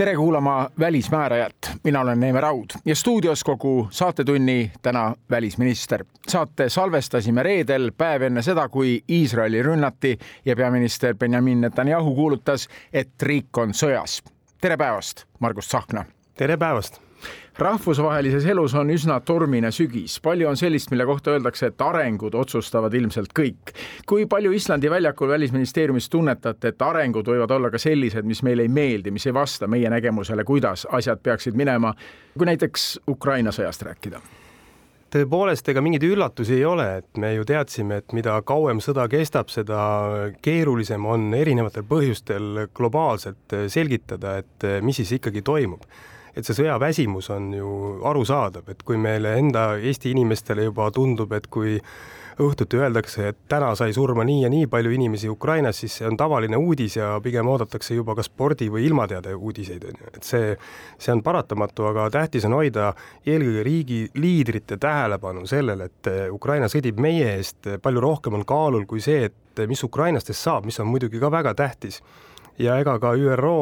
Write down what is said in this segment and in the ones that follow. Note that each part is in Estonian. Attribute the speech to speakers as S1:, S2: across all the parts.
S1: tere kuulama Välismäärajat, mina olen Neeme Raud ja stuudios kogu saatetunni täna välisminister. saate salvestasime reedel, päev enne seda, kui Iisraeli rünnati ja peaminister Benjamin Netanyahu kuulutas, et riik on sõjas. tere päevast, Margus Tsahkna.
S2: tere päevast
S1: rahvusvahelises elus on üsna tormine sügis, palju on sellist, mille kohta öeldakse, et arengud otsustavad ilmselt kõik. kui palju Islandi väljakul Välisministeeriumis tunnetate, et arengud võivad olla ka sellised, mis meile ei meeldi, mis ei vasta meie nägemusele, kuidas asjad peaksid minema, kui näiteks Ukraina sõjast rääkida?
S2: tõepoolest, ega mingeid üllatusi ei ole, et me ju teadsime, et mida kauem sõda kestab, seda keerulisem on erinevatel põhjustel globaalselt selgitada, et mis siis ikkagi toimub et see sõjaväsimus on ju arusaadav, et kui meile enda Eesti inimestele juba tundub, et kui õhtuti öeldakse, et täna sai surma nii ja nii palju inimesi Ukrainas, siis see on tavaline uudis ja pigem oodatakse juba ka spordi või ilmateade uudiseid, on ju, et see, see on paratamatu, aga tähtis on hoida eelkõige riigi liidrite tähelepanu sellele, et Ukraina sõdib meie eest, palju rohkem on kaalul kui see, et mis Ukrainastest saab, mis on muidugi ka väga tähtis ja ega ka ÜRO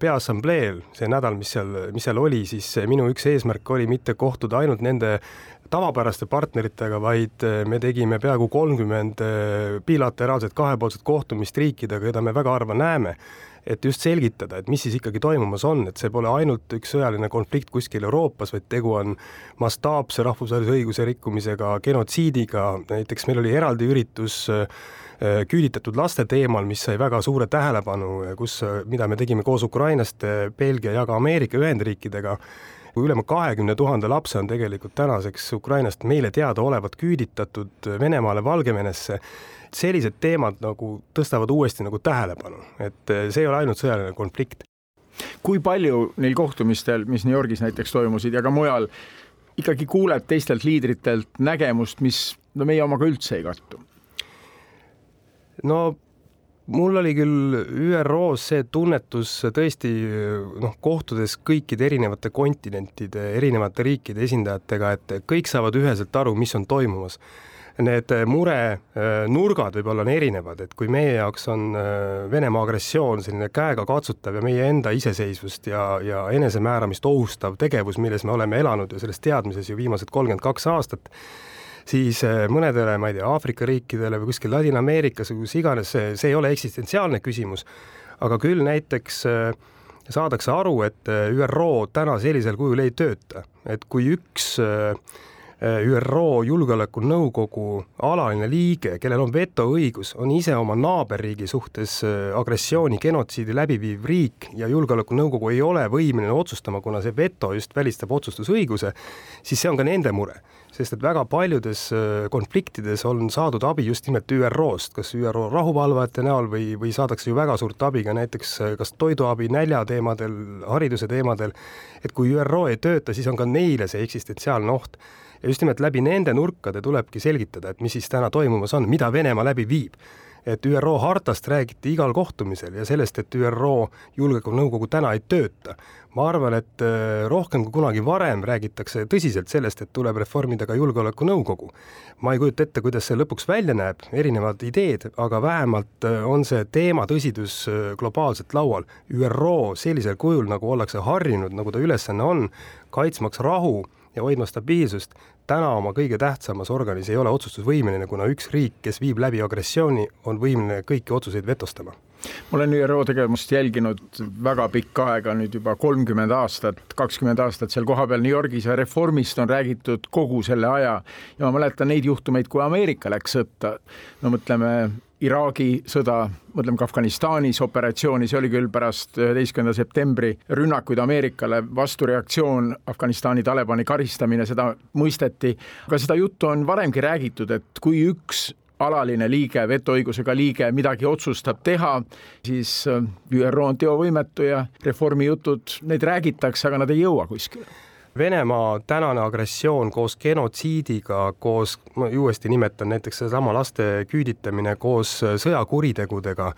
S2: Peaassambleel see nädal, mis seal, mis seal oli, siis minu üks eesmärk oli mitte kohtuda ainult nende tavapäraste partneritega, vaid me tegime peaaegu kolmkümmend bilateraalset kahepoolset kohtumist riikidega, keda me väga harva näeme et just selgitada, et mis siis ikkagi toimumas on, et see pole ainult üks sõjaline konflikt kuskil Euroopas, vaid tegu on mastaapse rahvusvahelise õiguse rikkumisega, genotsiidiga, näiteks meil oli eraldi üritus äh, Äh, küüditatud laste teemal, mis sai väga suure tähelepanu, kus, mida me tegime koos Ukrainaste, Belgia ja ka Ameerika Ühendriikidega kui üle kahekümne tuhande lapse on tegelikult tänaseks Ukrainast meile teadaolevalt küüditatud Venemaale, Valgevenesse, sellised teemad nagu tõstavad uuesti nagu tähelepanu, et see ei ole ainult sõjaline konflikt.
S1: kui palju neil kohtumistel, mis New Yorgis näiteks toimusid ja ka mujal, ikkagi kuuled teistelt liidritelt nägemust, mis no meie omaga üldse ei kattu?
S2: No mul oli küll ÜRO-s see tunnetus tõesti noh, kohtudes kõikide erinevate kontinentide, erinevate riikide esindajatega, et kõik saavad üheselt aru, mis on toimumas. Need murenurgad äh, võib-olla on erinevad, et kui meie jaoks on äh, Venemaa agressioon selline käegakatsutav ja meie enda iseseisvust ja, ja enesemääramist ohustav tegevus, milles me oleme elanud ju selles teadmises ju viimased kolmkümmend kaks aastat, siis äh, mõnedele, ma ei tea, Aafrika riikidele või kuskil Ladina-Ameerikas või kus iganes, see, see ei ole eksistentsiaalne küsimus, aga küll näiteks äh, saadakse aru, et äh, ÜRO täna sellisel kujul ei tööta, et kui üks ÜRO Julgeolekunõukogu alaline liige, kellel on vetoõigus, on ise oma naaberriigi suhtes agressiooni, genotsiidi läbi viiv riik ja Julgeolekunõukogu ei ole võimeline otsustama, kuna see veto just välistab otsustusõiguse, siis see on ka nende mure sest et väga paljudes äh, konfliktides on saadud abi just nimelt ÜRO-st, kas ÜRO rahuvalvajate näol või, või saadakse ju väga suurt abi ka näiteks äh, kas toiduabi, nälja teemadel, hariduse teemadel, et kui ÜRO ei tööta, siis on ka neile see eksistentsiaalne oht. ja just nimelt läbi nende nurkade tulebki selgitada, et mis siis täna toimumas on, mida Venemaa läbi viib et ÜRO hartast räägiti igal kohtumisel ja sellest, et ÜRO Julgeolekunõukogu täna ei tööta. ma arvan, et äh, rohkem kui kunagi varem räägitakse tõsiselt sellest, et tuleb reformida ka Julgeolekunõukogu. ma ei kujuta ette, kuidas see lõpuks välja näeb, erinevad ideed, aga vähemalt äh, on see teema tõsidus äh, globaalselt laual. ÜRO sellisel kujul, nagu ollakse harjunud, nagu ta ülesanne on, kaitsmaks rahu ja hoidma stabiilsust, täna oma kõige tähtsamas organis ei ole otsustusvõimeline, kuna üks riik, kes viib läbi agressiooni, on võimeline kõiki otsuseid vetostama
S1: ma olen ÜRO tegevust jälginud väga pikka aega, nüüd juba kolmkümmend aastat, kakskümmend aastat seal kohapeal New Yorgis ja reformist on räägitud kogu selle aja ja ma mäletan neid juhtumeid, kui Ameerika läks sõtta. no mõtleme Iraagi sõda, mõtleme ka Afganistanis operatsiooni, see oli küll pärast üheteistkümnenda septembri rünnakuid Ameerikale, vastureaktsioon Afganistani Talibani karistamine, seda mõisteti, aga seda juttu on varemgi räägitud, et kui üks alaline liige, vetoõigusega liige midagi otsustab teha, siis ÜRO on teovõimetu ja reformi jutud, neid räägitakse, aga nad ei jõua kuskile.
S2: Venemaa tänane agressioon koos genotsiidiga, koos, ma uuesti nimetan näiteks sedasama laste küüditamine koos sõjakuritegudega,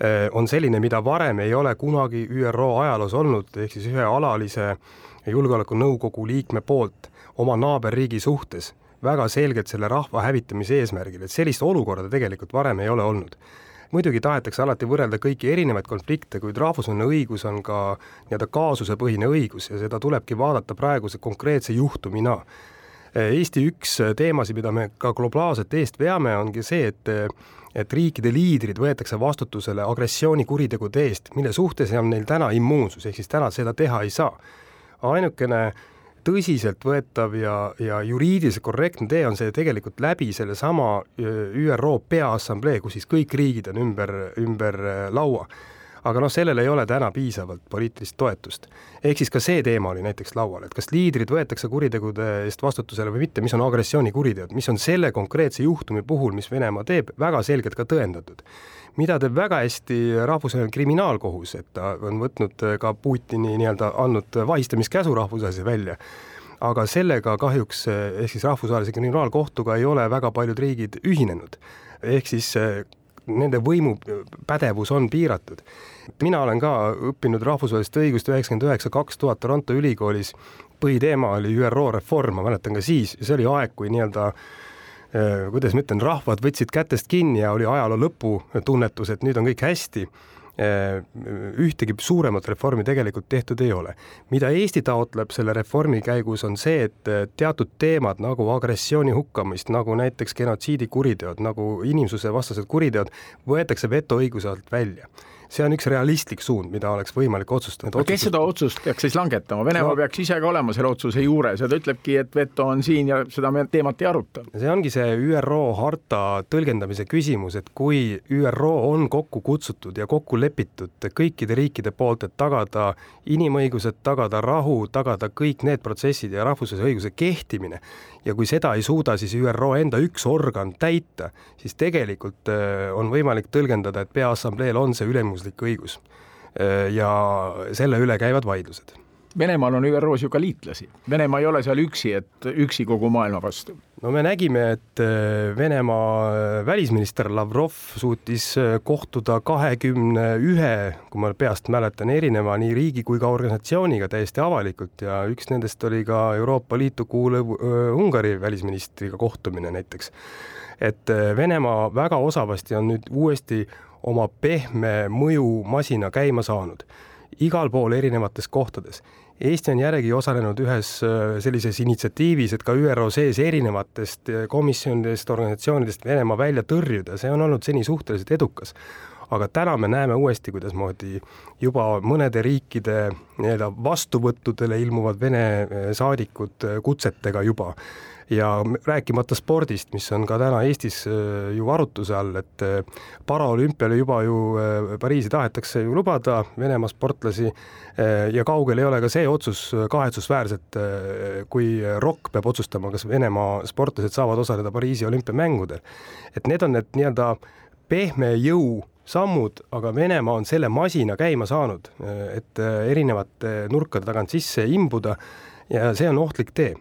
S2: eh, on selline, mida varem ei ole kunagi ÜRO ajaloos olnud, ehk siis ühe alalise julgeolekunõukogu liikme poolt oma naaberriigi suhtes väga selgelt selle rahva hävitamise eesmärgil, et sellist olukorda tegelikult varem ei ole olnud muidugi tahetakse alati võrrelda kõiki erinevaid konflikte, kuid rahvusvaheline õigus on ka nii-öelda kaasusepõhine õigus ja seda tulebki vaadata praeguse konkreetse juhtumina. Eesti üks teemasid, mida me ka globaalselt eest veame, ongi see, et et riikide liidrid võetakse vastutusele agressioonikuritegude eest, mille suhtes on neil täna immuunsus, ehk siis täna seda teha ei saa. ainukene äh, tõsiseltvõetav ja, ja juriidiliselt korrektne tee on see tegelikult läbi sellesama ÜRO Peaassamblee, kus siis kõik riigid on ümber, ümber laua. Aga noh, sellel ei ole täna piisavalt poliitilist toetust. ehk siis ka see teema oli näiteks laual, et kas liidrid võetakse kuritegude eest vastutusele või mitte, mis on agressioonikuriteod, mis on selle konkreetse juhtumi puhul, mis Venemaa teeb, väga selgelt ka tõendatud mida teeb väga hästi rahvusvaheline kriminaalkohus, et ta on võtnud ka Putini nii-öelda andnud vahistamiskäsu rahvusvahelise välja aga sellega kahjuks ehk siis rahvusvahelise kriminaalkohtuga ei ole väga paljud riigid ühinenud. ehk siis nende võimupädevus on piiratud. mina olen ka õppinud rahvusvahelist õigust üheksakümmend üheksa, kaks tuhat Toronto ülikoolis, põhiteema oli ÜRO reform, ma mäletan ka siis, see oli aeg, kui nii-öelda Äh, kuidas ma ütlen, rahvad võtsid kätest kinni ja oli ajaloo lõpu tunnetus, et nüüd on kõik hästi. Äh, ühtegi suuremat reformi tegelikult tehtud ei ole. mida Eesti taotleb selle reformi käigus, on see, et äh, teatud teemad nagu agressiooni hukkamist, nagu näiteks genotsiidikuriteod, nagu inimsusevastased kuriteod, võetakse vetoõiguse alt välja see on üks realistlik suund, mida oleks võimalik otsustada.
S1: aga kes seda otsust peaks siis langetama, Venemaa no, peaks ise ka olema selle otsuse juures ja ta ütlebki, et veto on siin ja seda me teemat ei aruta.
S2: see ongi see ÜRO harta tõlgendamise küsimus, et kui ÜRO on kokku kutsutud ja kokku lepitud kõikide riikide poolt, et tagada inimõigused, tagada rahu, tagada kõik need protsessid ja rahvusvahelise õiguse kehtimine ja kui seda ei suuda siis ÜRO enda üks organ täita, siis tegelikult äh, on võimalik tõlgendada, et Peaassambleel on see ülemuslik õigus. Äh, ja selle üle käivad vaidlused
S1: Venemaal on ÜRO-s ju ka liitlasi, Venemaa ei ole seal üksi, et üksi kogu maailma vastu.
S2: no me nägime, et äh, Venemaa äh, välisminister Lavrov suutis äh, kohtuda kahekümne ühe, kui ma peast mäletan, erineva nii riigi kui ka organisatsiooniga täiesti avalikult ja üks nendest oli ka Euroopa Liitu kuuluv Ungari välisministriga kohtumine näiteks. et Venemaa väga osavasti on nüüd uuesti oma pehme mõjumasina käima saanud igal pool erinevates kohtades Eesti on järgi osalenud ühes äh, sellises initsiatiivis, et ka ÜRO sees erinevatest äh, komisjonidest, organisatsioonidest Venemaa välja tõrjuda, see on olnud seni suhteliselt edukas. aga täna me näeme uuesti, kuidasmoodi juba mõnede riikide nii-öelda vastuvõttudele ilmuvad Vene äh, saadikud kutsetega juba ja rääkimata spordist, mis on ka täna Eestis äh, ju arutluse all, et äh, paraolümpiale juba ju äh, Pariisi tahetakse ju lubada Venemaa sportlasi ja kaugel ei ole ka see otsus kahetsusväärselt, kui ROK peab otsustama, kas Venemaa sportlased saavad osaleda Pariisi olümpiamängudel. et need on need nii-öelda pehme jõu sammud, aga Venemaa on selle masina käima saanud, et erinevate nurkade tagant sisse imbuda ja see on ohtlik tee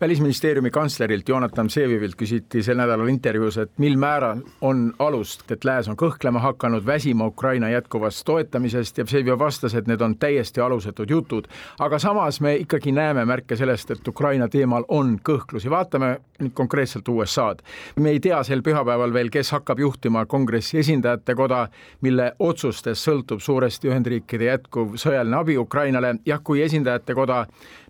S1: välisministeeriumi kantslerilt Jonathan Vsevivilt küsiti sel nädalal intervjuus, et mil määral on alust, et lääs on kõhklema hakanud, väsima Ukraina jätkuvast toetamisest ja Vseviov vastas, et need on täiesti alusetud jutud. aga samas me ikkagi näeme märke sellest, et Ukraina teemal on kõhklusi, vaatame nüüd konkreetselt USA-d. me ei tea sel pühapäeval veel, kes hakkab juhtima kongressi esindajate koda, mille otsustest sõltub suuresti Ühendriikide jätkuv sõjaline abi Ukrainale, jah, kui esindajate koda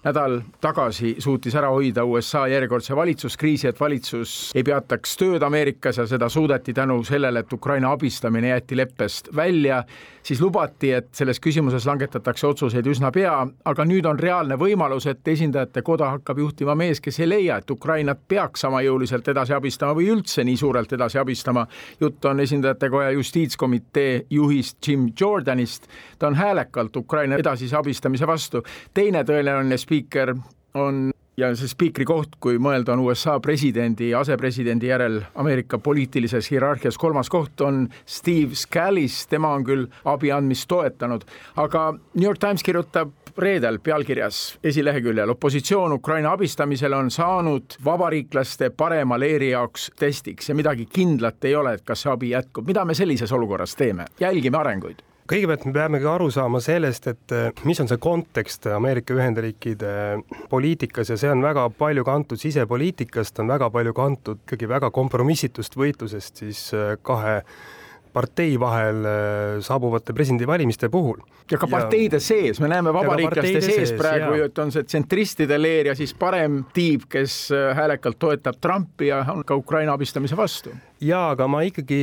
S1: nädal tagasi suutis ära hoida USA järjekordse valitsuskriisi, et valitsus ei peataks tööd Ameerikas ja seda suudeti tänu sellele, et Ukraina abistamine jäeti leppest välja, siis lubati, et selles küsimuses langetatakse otsuseid üsna pea, aga nüüd on reaalne võimalus, et esindajate koda hakkab juhtima mees, kes ei leia, et Ukrainat peaks sama jõuliselt edasi abistama või üldse nii suurelt edasi abistama. jutt on esindajate koja justiitskomitee juhist Jim Jordanist, ta on häälekalt Ukraina edasise abistamise vastu. teine tõeline spiiker on ja see spiikri koht, kui mõelda, on USA presidendi asepresidendi järel Ameerika poliitilises hierarhias kolmas koht, on Steve Scalise, tema on küll abi andmist toetanud, aga New York Times kirjutab reedel pealkirjas esileheküljel opositsioon Ukraina abistamisel on saanud vabariiklaste parema leeri jaoks testiks ja midagi kindlat ei ole, et kas see abi jätkub. mida me sellises olukorras teeme? jälgime arenguid
S2: kõigepealt me peamegi aru saama sellest, et eh, mis on see kontekst Ameerika Ühendriikide poliitikas ja see on väga palju kantud sisepoliitikast, on väga palju kantud ikkagi väga kompromissitust võitlusest siis eh, kahe partei vahel äh, saabuvate presidendivalimiste puhul.
S1: ja ka parteide ja, sees, me näeme vabariiklaste sees, sees praegu, et on see tsentristide leer ja siis parem tiib, kes äh, häälekalt toetab Trumpi ja on ka Ukraina abistamise vastu.
S2: ja aga ma ikkagi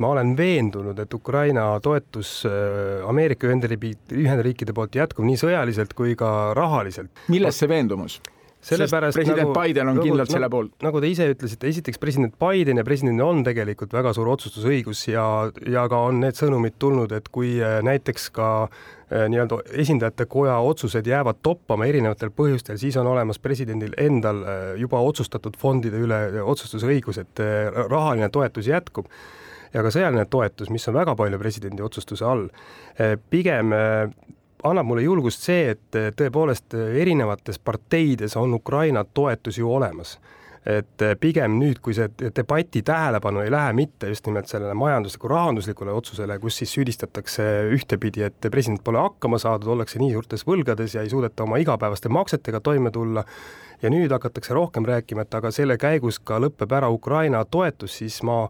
S2: ma olen veendunud, et Ukraina toetus äh, Ameerika Ühendriikide poolt jätkub nii sõjaliselt kui ka rahaliselt.
S1: milles see veendumus? sellepärast president nagu, Biden on nagu, kindlalt nagu, selle poolt.
S2: nagu te ise ütlesite, esiteks president Biden ja presidendil on tegelikult väga suur otsustusõigus ja, ja ka on need sõnumid tulnud, et kui äh, näiteks ka äh, nii-öelda esindajate koja otsused jäävad toppama erinevatel põhjustel, siis on olemas presidendil endal juba otsustatud fondide üle otsustusõigus, et rahaline toetus jätkub ja ka sõjaline toetus, mis on väga palju presidendi otsustuse all. pigem annab mulle julgust see, et tõepoolest erinevates parteides on Ukraina toetus ju olemas et pigem nüüd, kui see debati tähelepanu ei lähe mitte just nimelt sellele majandusliku, rahanduslikule otsusele, kus siis süüdistatakse ühtepidi, et president pole hakkama saadud, ollakse nii suurtes võlgades ja ei suudeta oma igapäevaste maksetega toime tulla, ja nüüd hakatakse rohkem rääkima, et aga selle käigus ka lõpeb ära Ukraina toetus, siis ma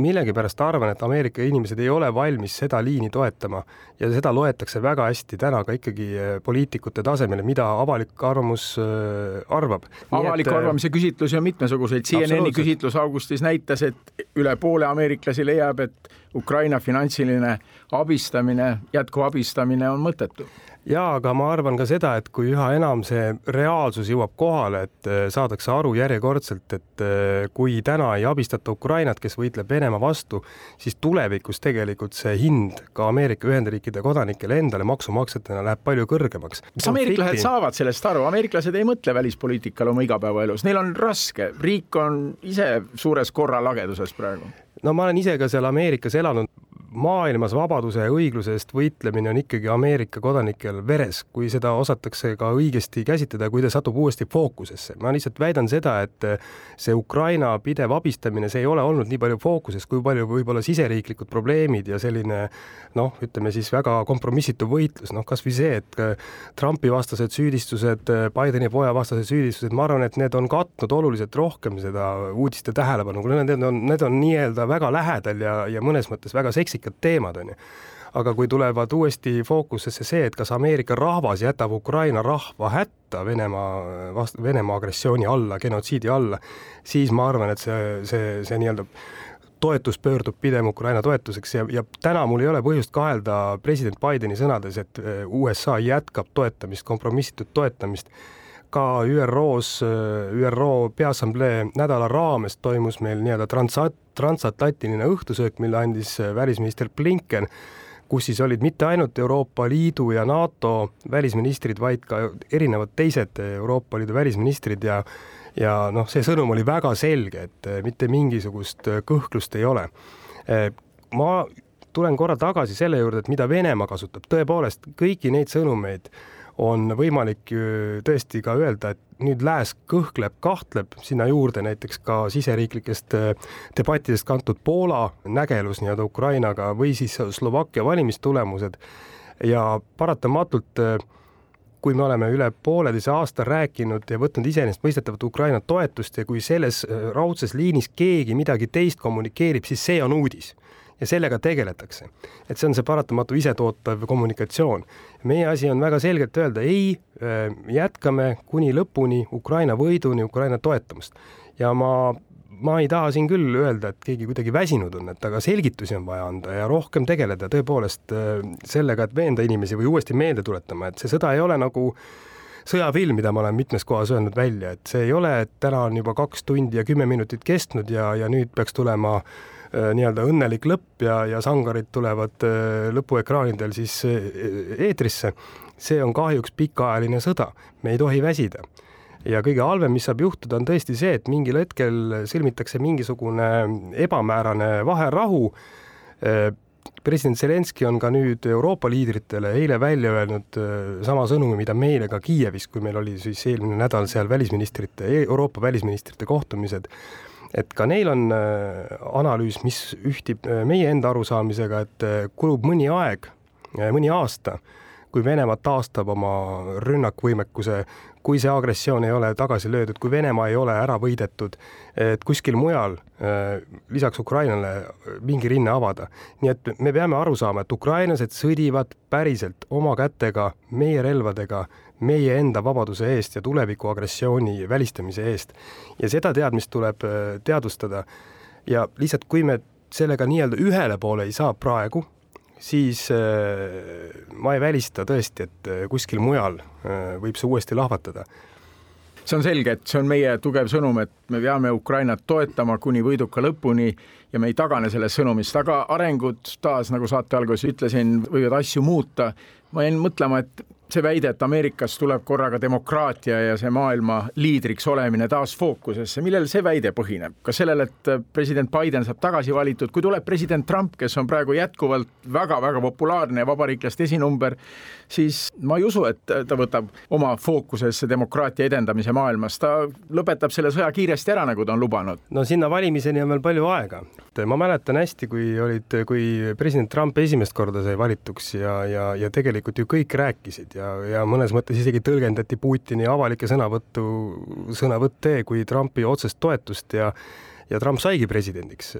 S2: millegipärast arvan, et Ameerika inimesed ei ole valmis seda liini toetama. Ja seda loetakse väga hästi täna ka ikkagi eh, poliitikute tasemel, mida avalik arvamus eh, arvab.
S1: avaliku et... Eh, arvamuse küsitlusi on mitmesuguseid, CNN-i küsitlus augustis näitas, et üle poole ameeriklasi leiab, et Ukraina finantsiline abistamine, jätkuv abistamine on mõttetu
S2: jaa, aga ma arvan ka seda, et kui üha enam see reaalsus jõuab kohale, et äh, saadakse aru järjekordselt, et äh, kui täna ei abistata Ukrainat, kes võitleb Venemaa vastu, siis tulevikus tegelikult see hind ka Ameerika Ühendriikide kodanikele endale maksumaksjatena läheb palju kõrgemaks.
S1: kas ameeriklased saavad sellest aru, ameeriklased ei mõtle välispoliitikale oma igapäevaelus, neil on raske, riik on ise suures korralageduses praegu.
S2: No ma olen ise ka seal Ameerikas elanud maailmas vabaduse ja õigluse eest võitlemine on ikkagi Ameerika kodanikel veres, kui seda osatakse ka õigesti käsitleda, kui ta satub uuesti fookusesse. ma lihtsalt väidan seda, et see Ukraina pidev abistamine, see ei ole olnud nii palju fookuses, kui palju võib-olla siseriiklikud probleemid ja selline noh, ütleme siis väga kompromissitu võitlus, noh kas või see, et Trumpi vastased süüdistused, Bideni poja vastased süüdistused, ma arvan, et need on katnud oluliselt rohkem seda uudiste tähelepanu, kuna need on, need on nii-öelda väga lähedal ja, ja mõnes mõttes väga seksi klassikad teemad, on ju aga kui tulevad uuesti fookusesse see, et kas Ameerika rahvas jätab Ukraina rahva hätta Venemaa vastu, Venemaa agressiooni alla, genotsiidi alla, siis ma arvan, et see, see, see nii-öelda toetus pöördub pigem Ukraina toetuseks ja, ja täna mul ei ole põhjust kahelda president Bideni sõnades, et eh, USA jätkab toetamist, kompromissitut toetamist ka ÜRO-s, ÜRO Peaassamblee nädala raames toimus meil nii-öelda transat-, transatlantiline õhtusöök, mille andis välisminister Blinken, kus siis olid mitte ainult Euroopa Liidu ja NATO välisministrid, vaid ka erinevad teised Euroopa Liidu välisministrid ja ja noh, see sõnum oli väga selge, et mitte mingisugust kõhklust ei ole. ma tulen korra tagasi selle juurde, et mida Venemaa kasutab, tõepoolest kõiki neid sõnumeid on võimalik tõesti ka öelda, et nüüd lääs kõhkleb, kahtleb, sinna juurde näiteks ka siseriiklikest äh, debattidest kantud Poola nägelus nii-öelda Ukrainaga või siis Slovakkia valimistulemused. Ja paratamatult äh, kui me oleme üle pooleteise aasta rääkinud ja võtnud iseenesestmõistetavat Ukraina toetust ja kui selles äh, raudses liinis keegi midagi teist kommunikeerib, siis see on uudis ja sellega tegeletakse. et see on see paratamatu isetootav kommunikatsioon. meie asi on väga selgelt öelda ei, äh, jätkame kuni lõpuni Ukraina võiduni, Ukraina toetamist. ja ma ma ei taha siin küll öelda, et keegi kuidagi väsinud on, et aga selgitusi on vaja anda ja rohkem tegeleda tõepoolest äh, sellega, et veenda inimesi või uuesti meelde tuletama, et see sõda ei ole nagu sõjafilm, mida ma olen mitmes kohas öelnud välja, et see ei ole, et täna on juba kaks tundi ja kümme minutit kestnud ja, ja nüüd peaks tulema nii-öelda õnnelik lõpp ja, ja sangarid tulevad lõpuekraanidel siis eetrisse, see on kahjuks pikaajaline sõda, me ei tohi väsida. Ja kõige halvem, mis saab juhtuda, on tõesti see, et mingil hetkel sõlmitakse mingisugune ebamäärane vaherahu. president Zelenskõi on ka nüüd Euroopa liidritele eile välja öelnud sama sõnumi, mida meile ka Kiievis, kui meil oli siis eelmine nädal seal välisministrite, Euroopa välisministrite kohtumised et ka neil on analüüs, mis ühtib meie enda arusaamisega, et kulub mõni aeg, mõni aasta, kui Venemaa taastab oma rünnakvõimekuse kui see agressioon ei ole tagasi löödud, kui Venemaa ei ole ära võidetud, et kuskil mujal äh, lisaks Ukrainale mingi rinne avada. nii et me peame aru saama, et ukrainlased sõdivad päriselt oma kätega, meie relvadega, meie enda vabaduse eest ja tuleviku agressiooni välistamise eest. ja seda teadmist tuleb äh, teadvustada. ja lihtsalt, kui me sellega nii-öelda ühele poole ei saa praegu, siis äh, ma ei välista tõesti, et äh, kuskil mujal äh, võib see uuesti lahvatada
S1: see on selge, et see on meie tugev sõnum, et me peame Ukrainat toetama kuni võiduka lõpuni ja me ei tagane sellest sõnumist, aga arengud taas, nagu saate alguses ütlesin, võivad asju muuta. ma jäin mõtlema, et see väide, et Ameerikas tuleb korraga demokraatia ja see maailma liidriks olemine taas fookusesse, millel see väide põhineb? kas sellel, et president Biden saab tagasi valitud, kui tuleb president Trump, kes on praegu jätkuvalt väga-väga populaarne ja vabariiklaste esinumber, siis ma ei usu, et ta võtab oma fookusesse demokraatia edendamise maailmas, ta lõpetab selle sõja kiiresti ära, nagu ta on lubanud.
S2: no sinna valimiseni on veel palju aega. ma mäletan hästi, kui olid, kui president Trump esimest korda sai valituks ja, ja, ja tegelikult ju kõik rääkisid ja, ja mõnes mõttes isegi tõlgendati Putini avalikke sõnavõttu, sõnavõtte kui Trumpi otsest toetust ja ja Trump saigi presidendiks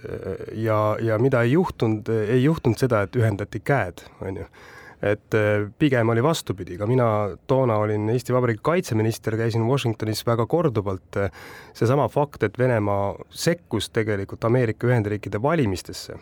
S2: ja, ja mida ei juhtunud, ei juhtunud seda, et ühendati käed, on ju et pigem oli vastupidi, ka mina toona olin Eesti Vabariigi kaitseminister, käisin Washingtonis väga korduvalt. seesama fakt, et Venemaa sekkus tegelikult Ameerika Ühendriikide valimistesse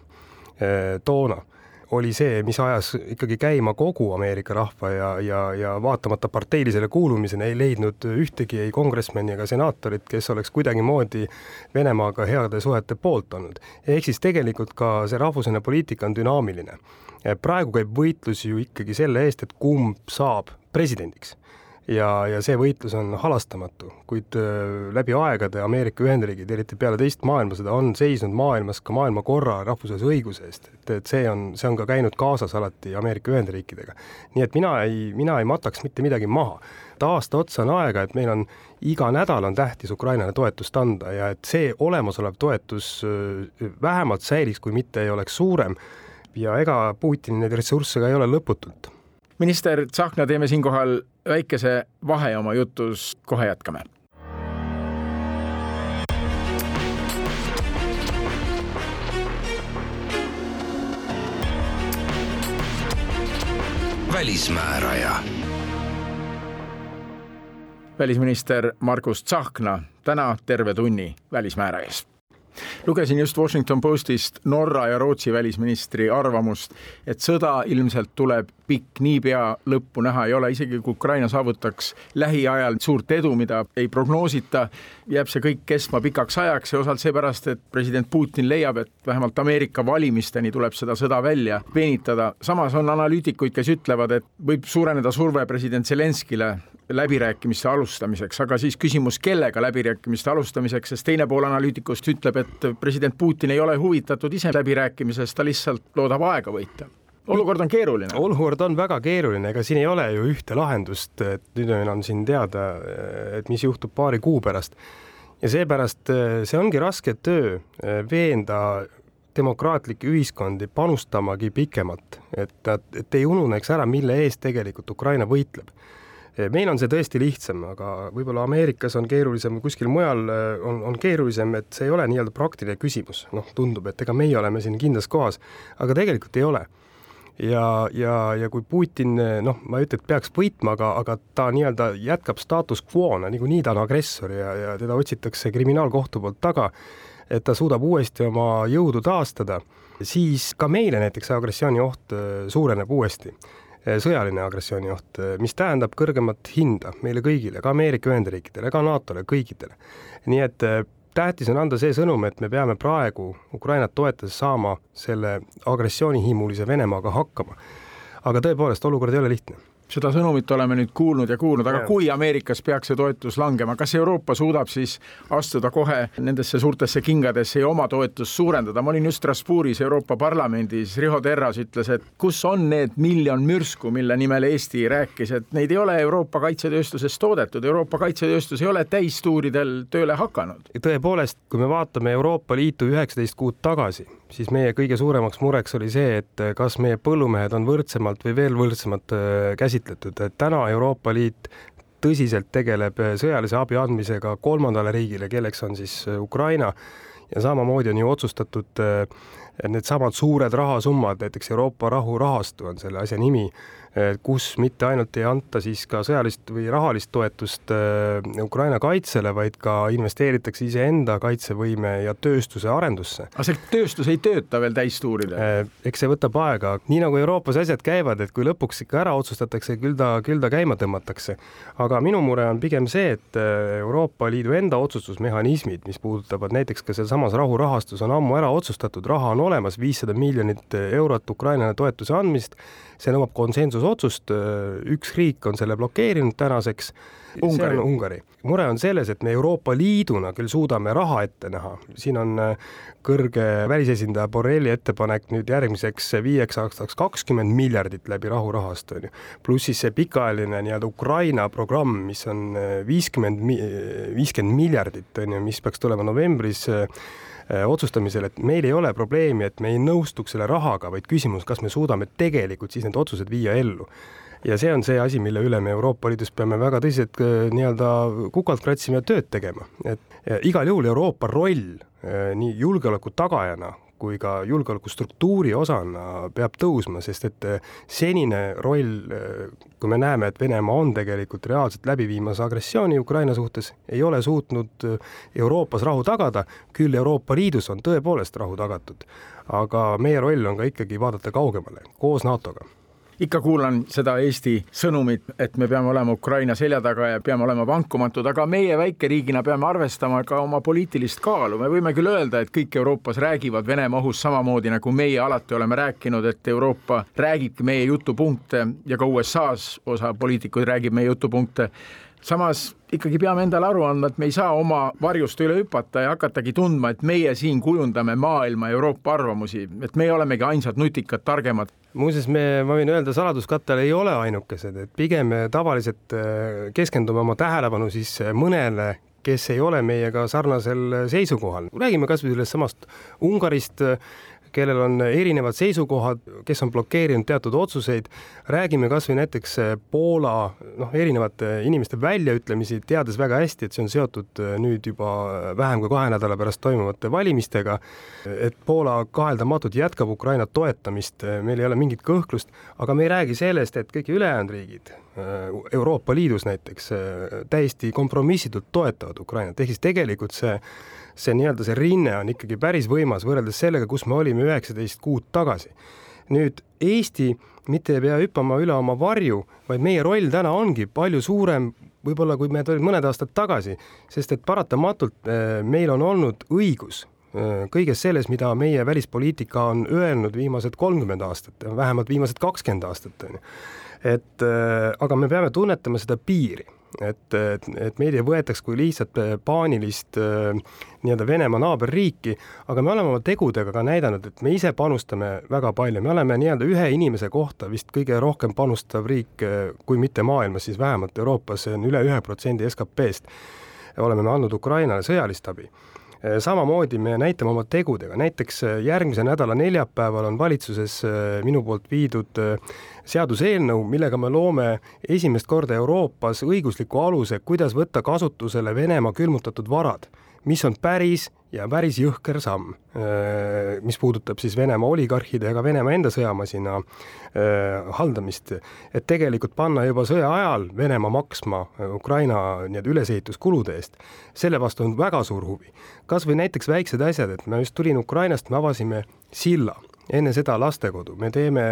S2: toona oli see, mis ajas ikkagi käima kogu Ameerika rahva ja, ja, ja vaatamata parteilisele kuulumisele ei leidnud ühtegi ei kongresmeni ega senaatorit, kes oleks kuidagimoodi Venemaaga heade suhete poolt olnud. ehk siis tegelikult ka see rahvusvaheline poliitika on dünaamiline. praegu käib võitlus ju ikkagi selle eest, et kumb saab presidendiks ja, ja see võitlus on halastamatu, kuid äh, läbi aegade Ameerika Ühendriigid, eriti peale teist maailmasõda, on seisnud maailmas ka maailmakorra rahvusvahelise õiguse eest, et, et see on, see on ka käinud kaasas alati Ameerika Ühendriikidega. nii et mina ei, mina ei mataks mitte midagi maha. et aasta otsa on aega, et meil on iga nädal on tähtis Ukrainale toetust anda ja et see olemasolev toetus äh, vähemalt säiliks, kui mitte ei oleks suurem ja ega Putinil neid ressursse ka ei ole lõputult
S1: minister Tsahkna, teeme siinkohal väikese vahe oma jutus, kohe jätkame.
S3: välismääraja.
S1: välisminister Margus Tsahkna täna terve tunni Välismäärajas lugesin just Washington Postist Norra ja Rootsi välisministri arvamust, et sõda ilmselt tuleb pikk, niipea lõppu näha ei ole, isegi kui Ukraina saavutaks lähiajal suurt edu, mida ei prognoosita, jääb see kõik kestma pikaks ajaks ja osalt seepärast, et president Putin leiab, et vähemalt Ameerika valimisteni tuleb seda sõda välja venitada. samas on analüütikuid, kes ütlevad, et võib suureneda surve president Zelenskile läbirääkimiste alustamiseks, aga siis küsimus, kellega läbirääkimiste alustamiseks, sest teine pool analüütikust ütleb, et president Putin ei ole huvitatud ise läbirääkimisest, ta lihtsalt loodab aega võita olukord on keeruline.
S2: olukord on väga keeruline, ega siin ei ole ju ühte lahendust, et nüüd on siin teada, et mis juhtub paari kuu pärast. ja seepärast see ongi raske töö veenda demokraatlikke ühiskondi panustamagi pikemalt, et, et ei ununeks ära, mille eest tegelikult Ukraina võitleb meil on see tõesti lihtsam, aga võib-olla Ameerikas on keerulisem, kuskil mujal äh, on, on keerulisem, et see ei ole nii-öelda praktiline küsimus, noh, tundub, et ega meie oleme siin kindlas kohas, aga tegelikult ei ole. ja, ja, ja kui Putin, noh, ma ei ütle, et peaks võitma, aga, aga ta nii-öelda jätkab status quo'na, niikuinii ta on agressor ja, ja teda otsitakse kriminaalkohtu poolt taga, et ta suudab uuesti oma jõudu taastada, siis ka meile näiteks agressiooni oht äh, suureneb uuesti sõjaline agressiooni oht, eh, mis tähendab kõrgemat hinda meile kõigile, ka Ameerika Ühendriikidele, ka NATO-le, kõikidele. nii et eh, tähtis on anda see sõnum, et me peame praegu Ukrainat toetades saama selle agressioonihimulise Venemaaga hakkama. aga tõepoolest, olukord ei ole lihtne
S1: seda sõnumit oleme nüüd kuulnud ja kuulnud, aga kui Ameerikas peaks see toetus langema, kas Euroopa suudab siis astuda kohe nendesse suurtesse kingadesse ja oma toetust suurendada? ma olin just Strasbourgis Euroopa Parlamendis, Riho Terras ütles, et kus on need miljon mürsku, mille nimel Eesti rääkis, et neid ei ole Euroopa kaitsetööstuses toodetud, Euroopa kaitsetööstus ei ole täistuuridel tööle hakanud.
S2: tõepoolest, kui me vaatame Euroopa Liitu üheksateist kuud tagasi, siis meie kõige suuremaks mureks oli see, et kas meie põllumehed on võrdsemalt või veel võrdsemalt äh, käsitletud, et täna Euroopa Liit tõsiselt tegeleb äh, sõjalise abi andmisega kolmandale riigile, kelleks on siis Ukraina. Ja samamoodi on ju otsustatud needsamad suured rahasummad, näiteks Euroopa rahurahastu on selle asja nimi kus mitte ainult ei anta siis ka sõjalist või rahalist toetust äh, Ukraina kaitsele, vaid ka investeeritakse iseenda kaitsevõime ja tööstuse arendusse.
S1: aga see tööstus ei tööta veel täistuuridel?
S2: Äh, eks see võtab aega, nii nagu Euroopas asjad käivad, et kui lõpuks ikka ära otsustatakse, küll ta, küll ta käima tõmmatakse. aga minu mure on pigem see, et Euroopa Liidu enda otsustusmehhanismid, mis puudutavad näiteks ka sealsamas rahurahastus, on ammu ära otsustatud, raha on olemas, viissada miljonit eurot Ukrainale toetuse andmist see nõuab konsensusotsust, üks riik on selle blokeerinud tänaseks.
S1: Ungari.
S2: Ungari. mure on selles, et me Euroopa Liiduna küll suudame raha ette näha, siin on äh, kõrge välisesindaja Borrelli ettepanek nüüd järgmiseks viieks aastaks kakskümmend miljardit läbi rahurahastu on ju, pluss siis see pikaajaline nii-öelda Ukraina programm, mis on äh, viiskümmend, viiskümmend miljardit on ju, mis peaks tulema novembris äh, Äh, otsustamisel, et meil ei ole probleemi, et me ei nõustuks selle rahaga, vaid küsimus, kas me suudame tegelikult siis need otsused viia ellu. Ja see on see asi, mille üle me Euroopa Liidus peame väga tõsiselt äh, nii-öelda kukalt kratsima ja tööd tegema, et igal juhul Euroopa roll äh, nii julgeoleku tagajana kui ka julgeolekustruktuuri osana peab tõusma, sest et eh, senine roll, eh, kui me näeme, et Venemaa on tegelikult reaalselt läbi viimas agressiooni Ukraina suhtes, ei ole suutnud eh, Euroopas rahu tagada, küll Euroopa Liidus on tõepoolest rahu tagatud. aga meie roll on ka ikkagi vaadata kaugemale, koos NATO-ga
S1: ikka kuulan seda Eesti sõnumit, et me peame olema Ukraina selja taga ja peame olema vankumatud, aga meie väikeriigina peame arvestama ka oma poliitilist kaalu. me võime küll öelda, et kõik Euroopas räägivad Venemaa ohust samamoodi nagu meie alati oleme rääkinud, et Euroopa räägibki meie jutupunkte ja ka USA-s osa poliitikuid räägib meie jutupunkte samas ikkagi peame endale aru andma, et me ei saa oma varjust üle hüpata ja hakatagi tundma, et meie siin kujundame maailma Euroopa arvamusi, et meie olemegi ainsad nutikad, targemad.
S2: muuseas, me, ma võin öelda, saladuskattel ei ole ainukesed, et pigem me tavaliselt äh, keskendume oma tähelepanu siis äh, mõnele kes ei ole meiega sarnasel seisukohal. räägime kasvõi sellest samast Ungarist, kellel on erinevad seisukohad, kes on blokeerinud teatud otsuseid, räägime kas või näiteks eh, Poola noh, erinevate inimeste väljaütlemisi, teades väga hästi, et see on seotud eh, nüüd juba vähem kui kahe nädala pärast toimuvate valimistega, et Poola kaheldamatult jätkab Ukraina toetamist, eh, meil ei ole mingit kõhklust, aga me ei räägi sellest, et kõik ülejäänud riigid, Euroopa Liidus näiteks, täiesti kompromissitult toetavad Ukrainat, ehk siis tegelikult see see nii-öelda see rinne on ikkagi päris võimas võrreldes sellega, kus me olime üheksateist kuud tagasi. nüüd Eesti mitte ei pea hüppama üle oma varju, vaid meie roll täna ongi palju suurem võib-olla, kui me olid mõned aastad tagasi, sest et paratamatult eh, meil on olnud õigus eh, kõiges selles, mida meie välispoliitika on öelnud viimased kolmkümmend aastat, vähemalt viimased kakskümmend aastat, on ju. et eh, aga me peame tunnetama seda piiri et, et, et meid ei võetaks kui lihtsalt äh, paanilist äh, nii-öelda Venemaa naaberriiki, aga me oleme oma tegudega ka näidanud, et me ise panustame väga palju, me oleme nii-öelda ühe inimese kohta vist kõige rohkem panustav riik, äh, kui mitte maailmas, siis vähemalt Euroopas, see on üle ühe protsendi SKP-st. oleme me andnud Ukrainale sõjalist abi samamoodi me näitame oma tegudega, näiteks äh, järgmise nädala neljapäeval on valitsuses äh, minu poolt viidud seaduseelnõu, millega me loome esimest korda Euroopas õigusliku aluse, kuidas võtta kasutusele Venemaa külmutatud varad mis on päris ja päris jõhker samm, äh, mis puudutab siis Venemaa oligarhide ega Venemaa enda sõjamasina äh, haldamist, et tegelikult panna juba sõja ajal Venemaa maksma äh, Ukraina nii-öelda ülesehituskulude eest, selle vastu on väga suur huvi. kas või näiteks väiksed asjad, et ma just tulin Ukrainast, me avasime silla enne seda lastekodu, me teeme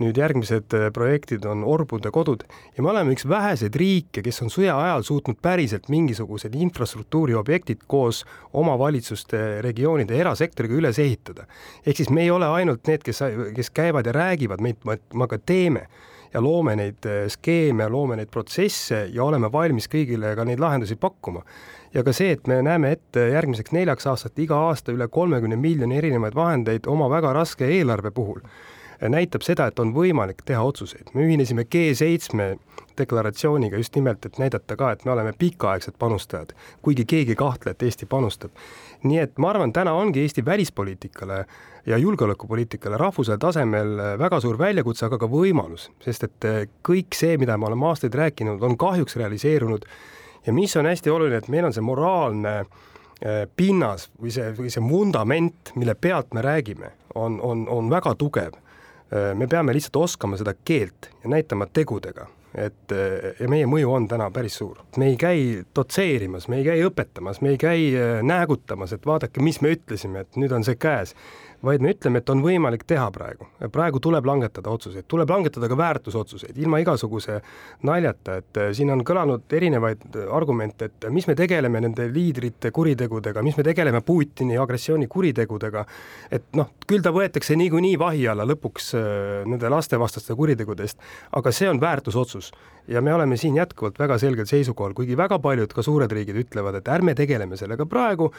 S2: nüüd järgmised äh, projektid on orbude kodud ja me oleme üks väheseid riike, kes on sõja ajal suutnud päriselt mingisugused infrastruktuuriobjektid koos omavalitsuste, regioonide, erasektoriga üles ehitada. ehk siis me ei ole ainult need, kes, kes käivad ja räägivad, meid, me ka teeme ja loome neid äh, skeeme, loome neid protsesse ja oleme valmis kõigile ka neid lahendusi pakkuma. Ja ka see, et me näeme ette järgmiseks neljaks aastat iga aasta üle kolmekümne miljoni erinevaid vahendeid oma väga raske eelarve puhul, näitab seda, et on võimalik teha otsuseid. me ühinesime G7 deklaratsiooniga just nimelt, et näidata ka, et me oleme pikaaegsed panustajad, kuigi keegi ei kahtle, et Eesti panustab. nii et ma arvan, täna ongi Eesti välispoliitikale ja julgeolekupoliitikale rahvusel tasemel väga suur väljakutse, aga ka võimalus, sest et kõik see, mida me oleme aastaid rääkinud, on kahjuks realiseerunud ja mis on hästi oluline, et meil on see moraalne äh, pinnas või see, või see vundament, mille pealt me räägime, on, on, on väga tugev. Äh, me peame lihtsalt oskama seda keelt ja näitama tegudega, et äh, ja meie mõju on täna päris suur. me ei käi dotseerimas, me ei käi õpetamas, me ei käi näägutamas, et vaadake, mis me ütlesime, et nüüd on see käes vaid me ütleme, et on võimalik teha praegu. praegu tuleb langetada otsuseid, tuleb langetada ka väärtusotsuseid, ilma igasuguse naljata, et äh, siin on kõlanud erinevaid argumente, et mis me tegeleme nende liidrite kuritegudega, mis me tegeleme Putini agressiooni kuritegudega, et noh, küll ta võetakse niikuinii vahi alla lõpuks äh, nende lastevastaste kuritegude eest, aga see on väärtusotsus ja me oleme siin jätkuvalt väga selgel seisukohal, kuigi väga paljud ka suured riigid ütlevad, et ärme tegeleme sellega praegu,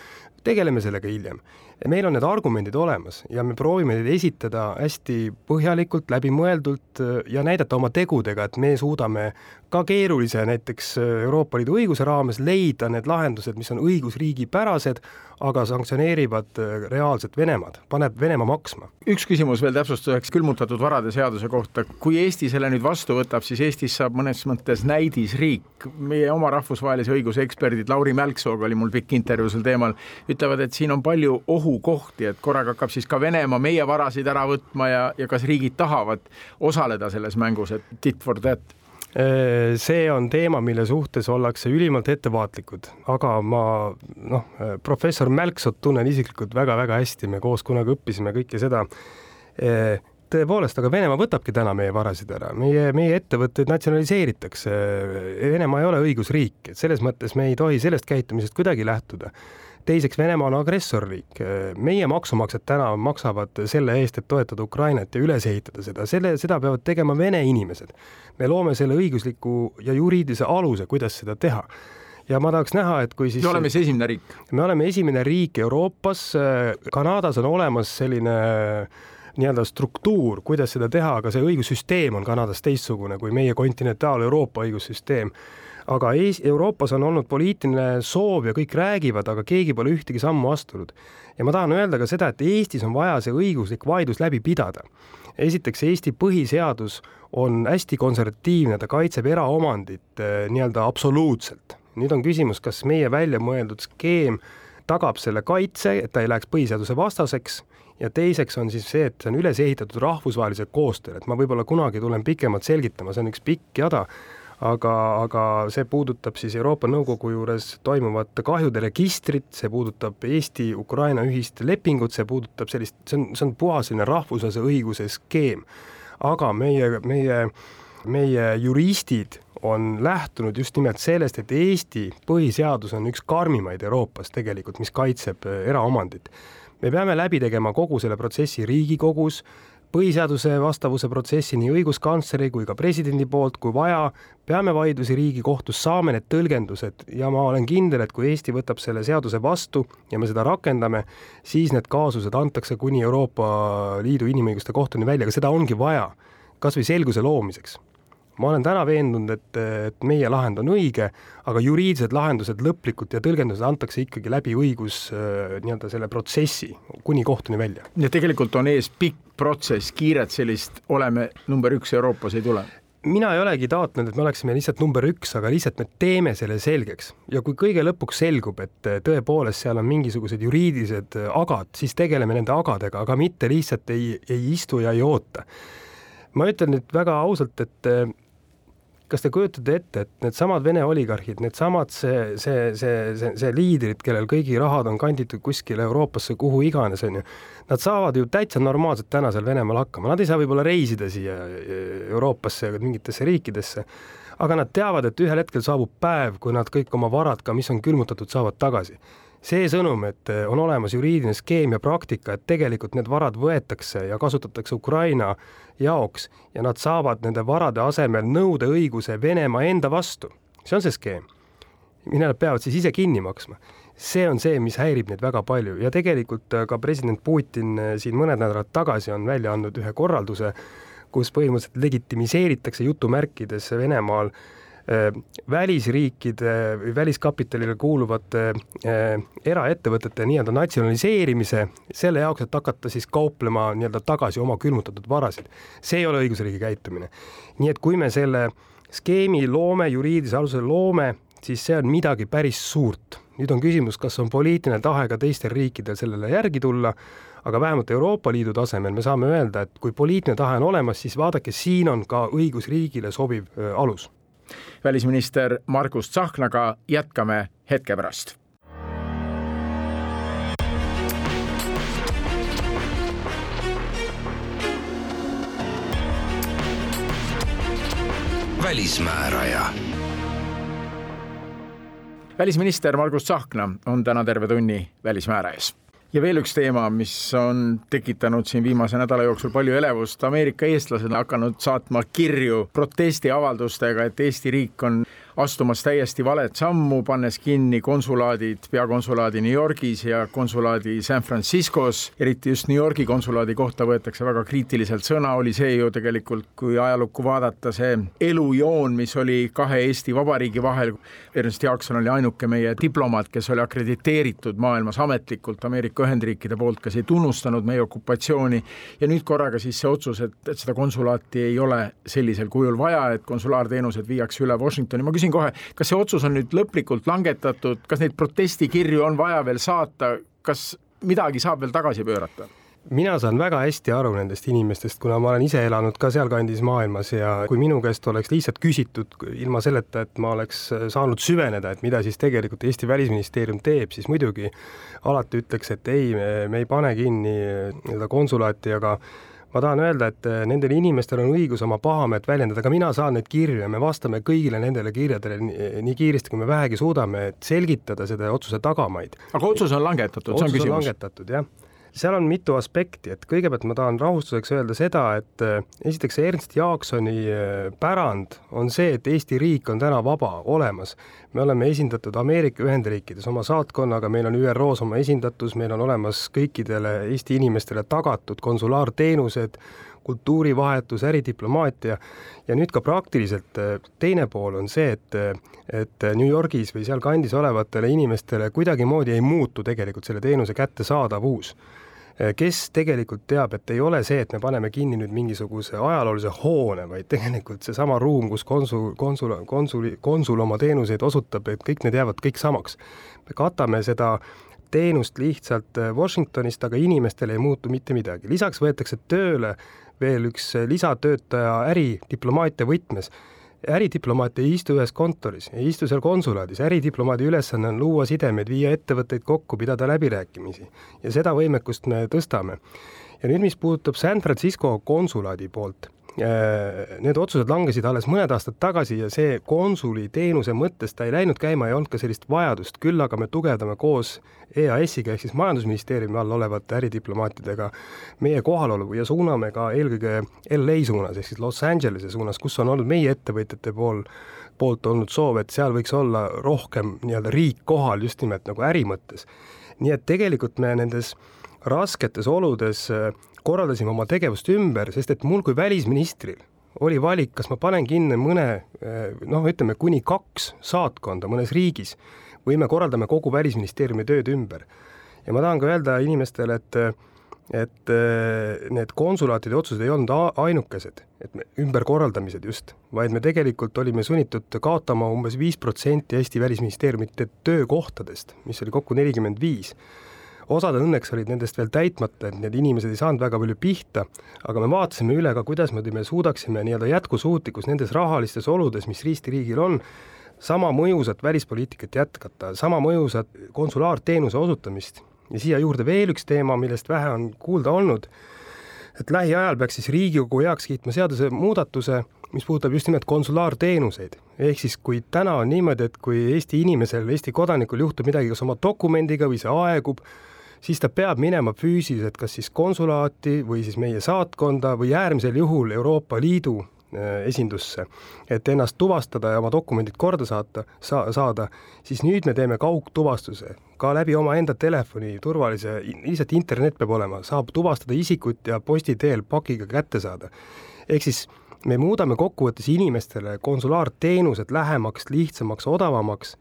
S2: tegeleme sellega hiljem. meil on need argumendid olemas ja me proovime neid esitada hästi põhjalikult, läbimõeldult äh, ja näidata oma tegudega, et me suudame ka keerulise näiteks äh, Euroopa Liidu õiguse raames leida need lahendused, mis on õigusriigipärased, aga sanktsioneerivad äh, reaalselt Venemaad, paneb Venemaa maksma.
S1: üks küsimus veel täpsustuseks külmutatud varade seaduse kohta, kui Eesti selle nüüd vastu võtab, siis Eestist saab mõnes mõttes näidisriik. meie oma rahvusvahelise õiguse eksperdid, Lauri Mälksooga oli mul pikk intervjuu sel teemal, ütlevad, et siin on palju ohukohti, et korraga hakkab siis ka Venemaa meie varasid ära võtma ja, ja kas riigid tahavad osaleda selles mängus, et tit for tat
S2: see on teema, mille suhtes ollakse ülimalt ettevaatlikud, aga ma noh, äh, professor Mälksot tunnen isiklikult väga-väga hästi, me koos kunagi õppisime kõike seda. Äh, tõepoolest, aga Venemaa võtabki täna meie varasid ära, meie, meie ettevõtteid natsionaliseeritakse. Venemaa ei ole õigusriik, et selles mõttes me ei tohi sellest käitumisest kuidagi lähtuda teiseks, Venemaa on agressorriik. meie maksumaksjad täna maksavad selle eest, et toetada Ukrainat ja üles ehitada seda, selle, seda peavad tegema Vene inimesed. me loome selle õigusliku ja juriidilise aluse, kuidas seda teha ja ma tahaks näha, et kui siis
S1: me oleme siis esimene riik.
S2: me oleme esimene riik Euroopas, Kanadas on olemas selline nii-öelda struktuur, kuidas seda teha, aga see õigussüsteem on Kanadas teistsugune kui meie kontinentaal-Euroopa õigussüsteem aga Ees-, Euroopas on olnud poliitiline soov ja kõik räägivad, aga keegi pole ühtegi sammu astunud. ja ma tahan öelda ka seda, et Eestis on vaja see õiguslik vaidlus läbi pidada. esiteks, Eesti põhiseadus on hästi konservatiivne, ta kaitseb eraomandit eh, nii-öelda absoluutselt. nüüd on küsimus, kas meie välja mõeldud skeem tagab selle kaitse, et ta ei läheks põhiseaduse vastaseks ja teiseks on siis see, et see on üles ehitatud rahvusvahelisel koostööl, et ma võib-olla kunagi tulen pikemalt selgitama, see on üks pikk jada aga, aga see puudutab siis Euroopa Nõukogu juures toimuvat kahjude registrit, see puudutab Eesti-Ukraina ühist lepingut, see puudutab sellist, see on, see on puhas selline rahvusvahelise õiguse skeem. aga meie, meie, meie juristid on lähtunud just nimelt sellest, et Eesti põhiseadus on üks karmimaid Euroopas tegelikult, mis kaitseb eraomandit. me peame läbi tegema kogu selle protsessi Riigikogus, põhiseaduse vastavuse protsessi nii õiguskantsleri kui ka presidendi poolt, kui vaja, peame vaidlusi Riigikohtus, saame need tõlgendused. Ja ma olen kindel, et kui Eesti võtab selle seaduse vastu ja me seda rakendame, siis need kaasused antakse kuni Euroopa Liidu Inimõiguste Kohtuni välja, aga seda ongi vaja, kas või selguse loomiseks ma olen täna veendunud, et, et meie lahend on õige, aga juriidilised lahendused lõplikult ja tõlgendused antakse ikkagi läbi õigus äh, nii-öelda selle protsessi kuni kohtuni välja.
S1: et tegelikult on ees pikk protsess, kiiret sellist oleme number üks Euroopas ei tule?
S2: mina ei olegi taotlenud, et me oleksime lihtsalt number üks, aga lihtsalt me teeme selle selgeks ja kui kõige lõpuks selgub, et tõepoolest seal on mingisugused juriidilised agad, siis tegeleme nende agadega, aga mitte lihtsalt ei, ei istu ja ei oota. ma ütlen nüüd väga ausalt, et kas te kujutate ette, et needsamad Vene oligarhid, needsamad see, see, see, see, see liidrid, kellel kõigi rahad on kanditud kuskile Euroopasse, kuhu iganes, on ju, nad saavad ju täitsa normaalselt tänasel Venemaal hakkama, nad ei saa võib-olla reisida siia Euroopasse ega mingitesse riikidesse, aga nad teavad, et ühel hetkel saabub päev, kui nad kõik oma varad ka, mis on külmutatud, saavad tagasi see sõnum, et on olemas juriidiline skeem ja praktika, et tegelikult need varad võetakse ja kasutatakse Ukraina jaoks ja nad saavad nende varade asemel nõudeõiguse Venemaa enda vastu. see on see skeem, mille nad peavad siis ise kinni maksma. see on see, mis häirib neid väga palju ja tegelikult äh, ka president Putin äh, siin mõned nädalad tagasi on välja andnud ühe korralduse, kus põhimõtteliselt legitimiseeritakse jutumärkides Venemaal Äh, välisriikide või väliskapitalile kuuluvate äh, eraettevõtete nii-öelda natsionaliseerimise selle jaoks, et hakata siis kauplema nii-öelda tagasi oma külmutatud varasid. see ei ole õigusriigi käitumine. nii et kui me selle skeemi loome, juriidilise aluse loome, siis see on midagi päris suurt. nüüd on küsimus, kas on poliitiline tahe ka teistel riikidel sellele järgi tulla, aga vähemalt Euroopa Liidu tasemel me saame öelda, et kui poliitiline tahe on olemas, siis vaadake, siin on ka õigusriigile sobiv äh, alus
S1: välisminister Margus Tsahknaga jätkame hetke pärast.
S3: välismääraja
S1: välisminister Margus Tsahkna on täna terve tunni välismäärajas ja veel üks teema, mis on tekitanud siin viimase nädala jooksul palju elevust, Ameerika eestlased on hakanud saatma kirju protestiavaldustega, et Eesti riik on astumas täiesti valet sammu, pannes kinni konsulaadid, peakonsulaadi New Yorgis ja konsulaadi San Franciscos. eriti just New Yorgi konsulaadi kohta võetakse väga kriitiliselt sõna, oli see ju tegelikult, kui ajalukku vaadata, see elujoon, mis oli kahe Eesti Vabariigi vahel. Ernst Jaakson oli ainuke meie diplomaat, kes oli akrediteeritud maailmas ametlikult Ameerika Ühendriikide poolt, kes ei tunnustanud meie okupatsiooni. ja nüüd korraga siis see otsus, et, et seda konsulaati ei ole sellisel kujul vaja, et konsulaarteenused viiakse üle Washingtoni, ma küsin küsin kohe, kas see otsus on nüüd lõplikult langetatud, kas neid protestikirju on vaja veel saata, kas midagi saab veel tagasi pöörata?
S2: mina saan väga hästi aru nendest inimestest, kuna ma olen ise elanud ka sealkandis maailmas ja kui minu käest oleks lihtsalt küsitud ilma selleta, et ma oleks saanud süveneda, et mida siis tegelikult Eesti Välisministeerium teeb, siis muidugi alati ütleks, et ei, me ei pane kinni nii-öelda konsulaati, aga ma tahan öelda, et eh, nendel inimestel on õigus oma pahameelt väljendada, ka mina saan neid kirju ja me vastame kõigile nendele kirjadele nii, nii kiiresti, kui me vähegi suudame, et selgitada selle otsuse tagamaid.
S1: aga otsus on langetatud, see on küsimus?
S2: langetatud, jah seal on mitu aspekti, et kõigepealt ma tahan rahustuseks öelda seda, et äh, esiteks Ernst Jaaksoni äh, pärand on see, et Eesti riik on täna vaba, olemas. me oleme esindatud Ameerika Ühendriikides oma saatkonnaga, meil on ÜRO-s oma esindatus, meil on olemas kõikidele Eesti inimestele tagatud konsulaarteenused, kultuurivahetus, äridiplomaatia ja nüüd ka praktiliselt äh, teine pool on see, et et New Yorgis või sealkandis olevatele inimestele kuidagimoodi ei muutu tegelikult selle teenuse kättesaadavus Eh, kes tegelikult teab, et ei ole see, et me paneme kinni nüüd mingisuguse ajaloolise hoone, vaid tegelikult seesama ruum, kus konsul, konsul, konsuli, konsul oma teenuseid osutab, et kõik need jäävad kõik samaks. me katame seda teenust lihtsalt eh, Washingtonist, aga inimestele ei muutu mitte midagi, lisaks võetakse tööle veel üks lisatöötaja äridiplomaatia võtmes äridiplomaat ei istu ühes kontoris, ei istu seal konsulaadis, äridiplomaadi ülesanne on luua sidemeid, viia ettevõtteid kokku, pidada läbirääkimisi ja seda võimekust me tõstame. ja nüüd, mis puudutab San Francisco konsulaadi poolt, need otsused langesid alles mõned aastad tagasi ja see konsuli teenuse mõttes ta ei läinud käima, ei olnud ka sellist vajadust, küll aga me tugevdame koos EAS-iga ehk siis Majandusministeeriumi all olevate äridiplomaatidega meie kohalolu ja suuname ka eelkõige LA suunas ehk siis Los Angelese suunas, kus on olnud meie ettevõtjate pool poolt olnud soov, et seal võiks olla rohkem nii-öelda riik kohal just nimelt nagu äri mõttes. nii et tegelikult me nendes rasketes oludes korraldasime oma tegevust ümber, sest et mul kui välisministril oli valik, kas ma panen kinni mõne noh, ütleme kuni kaks saatkonda mõnes riigis või me korraldame kogu Välisministeeriumi tööd ümber. ja ma tahan ka öelda inimestele, et et need konsulaatide otsused ei olnud ainukesed, et me ümberkorraldamised just, vaid me tegelikult olime sunnitud kaotama umbes viis protsenti Eesti Välisministeeriumite töökohtadest, mis oli kokku nelikümmend viis osad õnneks olid nendest veel täitmata, et need inimesed ei saanud väga palju pihta, aga me vaatasime üle ka, kuidas me suudaksime nii-öelda jätkusuutlikkus nendes rahalistes oludes, mis Eesti riigil on, sama mõjusat välispoliitikat jätkata, sama mõjusat konsulaarteenuse osutamist ja siia juurde veel üks teema, millest vähe on kuulda olnud, et lähiajal peaks siis Riigikogu heaks kiitma seadusemuudatuse, mis puudutab just nimelt konsulaarteenuseid. ehk siis, kui täna on niimoodi, et kui Eesti inimesel, Eesti kodanikul juhtub midagi kas oma dokumendiga või see aegub, siis ta peab minema füüsiliselt kas siis konsulaati või siis meie saatkonda või äärmisel juhul Euroopa Liidu Äh, esindusse, et ennast tuvastada ja oma dokumendid korda saata, saa-, saada, siis nüüd me teeme kaugtuvastuse ka läbi omaenda telefoni turvalise, lihtsalt internet peab olema, saab tuvastada isikut ja posti teel pakiga kätte saada. ehk siis me muudame kokkuvõttes inimestele konsulaarteenused lähemaks, lihtsamaks, odavamaks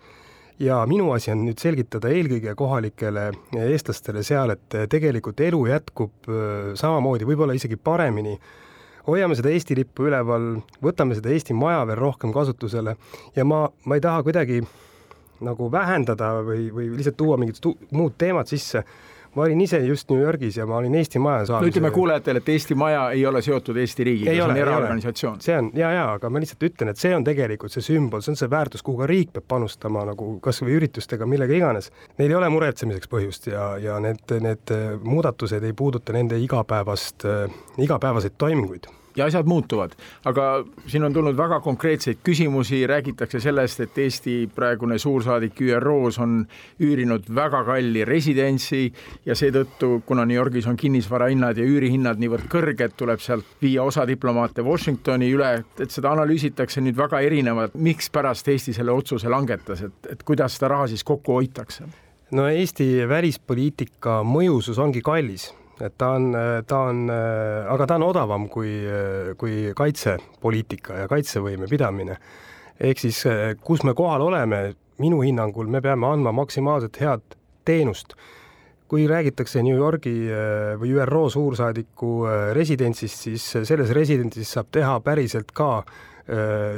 S2: ja minu asi on nüüd selgitada eelkõige kohalikele eestlastele seal, et tegelikult elu jätkub äh, samamoodi, võib-olla isegi paremini. Hoiame seda Eesti lippu üleval, võtame seda Eesti maja veel rohkem kasutusele ja ma, ma ei taha kuidagi nagu vähendada või, või lihtsalt tuua mingit muud teemat sisse ma olin ise just New Yorgis ja ma olin Eesti Maja saamise
S1: no ütleme kuulajatele, et Eesti Maja ei ole seotud Eesti riigiga, see on eraorganisatsioon.
S2: see on ja, ja aga ma lihtsalt ütlen, et see on tegelikult see sümbol, see on see väärtus, kuhu ka riik peab panustama nagu kasvõi üritustega, millega iganes. Neil ei ole muretsemiseks põhjust ja, ja need, need muudatused ei puuduta nende igapäevast, igapäevaseid toiminguid
S1: ja asjad muutuvad, aga siin on tulnud väga konkreetseid küsimusi, räägitakse sellest, et Eesti praegune suursaadik ÜRO-s on üürinud väga kalli residentsi ja seetõttu, kuna New Yorgis on kinnisvarahinnad ja üürihinnad niivõrd kõrged, tuleb sealt viia osa diplomaate Washingtoni üle, et seda analüüsitakse nüüd väga erinevalt, mikspärast Eesti selle otsuse langetas, et, et kuidas seda raha siis kokku hoitakse?
S2: no Eesti välispoliitika mõjusus ongi kallis et ta on, ta on, aga ta on odavam kui, kui kaitsepoliitika ja kaitsevõime pidamine. ehk siis, kus me kohal oleme, minu hinnangul me peame andma maksimaalselt head teenust. kui räägitakse New Yorgi või ÜRO suursaadiku residentsist, siis selles residentsis saab teha päriselt ka äh,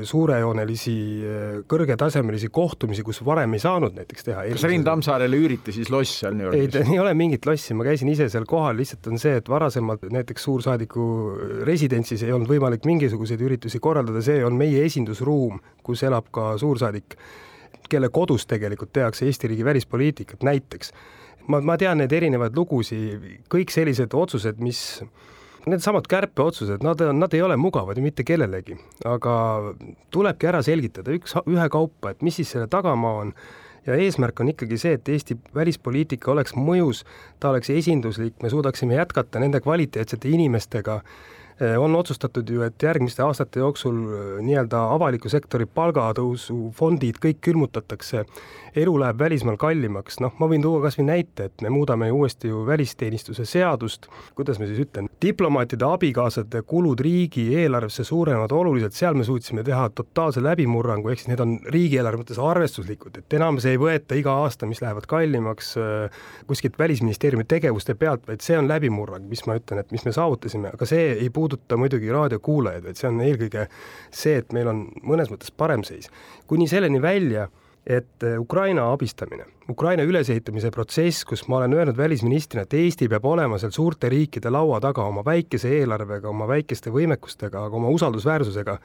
S2: suurejoonelisi äh, kõrgetasemelisi kohtumisi, kus varem ei saanud näiteks teha.
S1: kas Rein Tammsaarele üüriti siis loss seal New
S2: Yorgis? ei, ei ole mingit lossi, ma käisin ise seal kohal, lihtsalt on see, et varasemalt näiteks suursaadiku residentsis ei olnud võimalik mingisuguseid üritusi korraldada, see on meie esindusruum, kus elab ka suursaadik, kelle kodus tegelikult tehakse Eesti riigi välispoliitikat näiteks. ma, ma tean neid erinevaid lugusid, kõik sellised otsused, mis needsamad kärpeotsused, nad, nad ei ole mugavad ju mitte kellelegi, aga tulebki ära selgitada üks, ühekaupa, et mis siis selle tagamaa on. Ja eesmärk on ikkagi see, et Eesti välispoliitika oleks mõjus, ta oleks esinduslik, me suudaksime jätkata nende kvaliteetsete inimestega, on otsustatud ju, et järgmiste aastate jooksul eh, nii-öelda avaliku sektori palgatõusu fondid kõik külmutatakse, elu läheb välismaal kallimaks, noh, ma võin tuua kas või näite, et me muudame ju uuesti ju välisteenistuse seadust, kuidas ma siis ütlen, diplomaatide abikaasade kulud riigieelarvesse suurenevad oluliselt, seal me suutsime teha totaalse läbimurrangu, ehk siis need on riigieelarve mõttes arvestuslikud, et enam see ei võeta iga aasta, mis lähevad kallimaks eh, kuskilt Välisministeeriumi tegevuste pealt, vaid see on läbimurrang, mis ma ütlen, et mis me saavutasime, aga see ei puuduta puuduta muidugi raadiokuulajaid, vaid see on eelkõige see, et meil on mõnes mõttes parem seis. kuni selleni välja, et äh, Ukraina abistamine, Ukraina ülesehitamise protsess, kus ma olen öelnud välisministrina, et Eesti peab olema seal suurte riikide laua taga oma väikese eelarvega, oma väikeste võimekustega, aga oma usaldusväärsusega,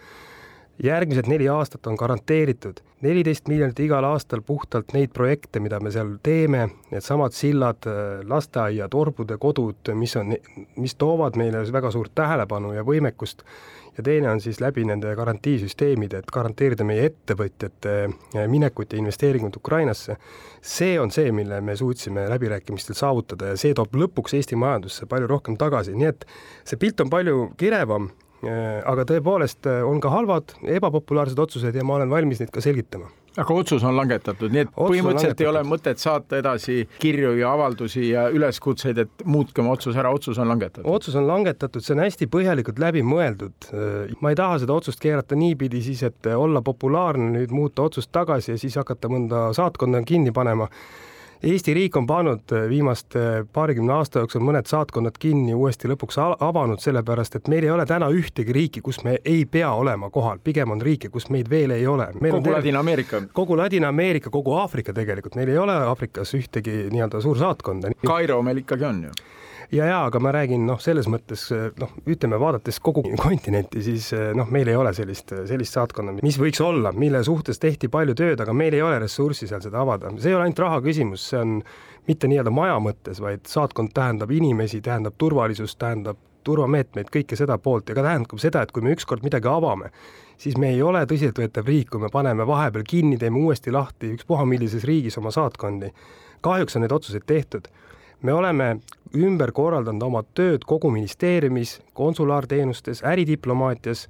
S2: järgmised neli aastat on garanteeritud. neliteist miljonit igal aastal puhtalt neid projekte, mida me seal teeme, needsamad sillad, lasteaiad, orbude kodud, mis on, mis toovad meile väga suurt tähelepanu ja võimekust, ja teine on siis läbi nende garantiisüsteemide, et garanteerida meie ettevõtjate minekut ja investeeringut Ukrainasse. see on see, mille me suutsime läbirääkimistel saavutada ja see toob lõpuks Eesti majandusse palju rohkem tagasi, nii et see pilt on palju kirevam aga tõepoolest äh, on ka halvad, ebapopulaarsed otsused ja ma olen valmis neid ka selgitama
S1: aga otsus on langetatud, nii et otsus põhimõtteliselt ei ole mõtet saata edasi kirju ja avaldusi ja üleskutseid, et muutke oma otsus ära, otsus on langetatud.
S2: otsus on langetatud, see on hästi põhjalikult läbi mõeldud. Äh, ma ei taha seda otsust keerata niipidi siis, et olla populaarne, nüüd muuta otsust tagasi ja siis hakata mõnda saatkonda kinni panema Eesti riik on pannud viimaste paarikümne aasta jooksul mõned saatkonnad kinni, uuesti lõpuks avanud, sellepärast et meil ei ole täna ühtegi riiki, kus me ei pea olema kohal, pigem on riike, kus meid veel ei ole.
S1: kogu Ladina-Ameerika?
S2: kogu Ladina-Ameerika, kogu Aafrika tegelikult, meil ei ole Aafrikas ühtegi nii-öelda suursaatkonda.
S1: Kairo meil ikkagi on ju
S2: ja, ja aga ma räägin noh, selles mõttes noh, ütleme vaadates kogu kontinenti, siis noh, meil ei ole sellist, sellist saatkonda, mis võiks olla, mille suhtes tehti palju tööd, aga meil ei ole ressurssi seal seda avada, see ei ole ainult raha küsimus, see on mitte nii-öelda maja mõttes, vaid saatkond tähendab inimesi, tähendab turvalisust, tähendab turvameetmeid, kõike seda poolt. Ja ka tähendab seda, et kui me ükskord midagi avame, siis me ei ole tõsiseltvõetav riik, kui me paneme vahepeal kinni, teeme uuesti lahti ükspuha millises riigis oma saatkondi. kahjuks on neid otsuseid tehtud me oleme ümber korraldanud oma tööd kogu ministeeriumis, konsulaarteenustes, äridiplomaatias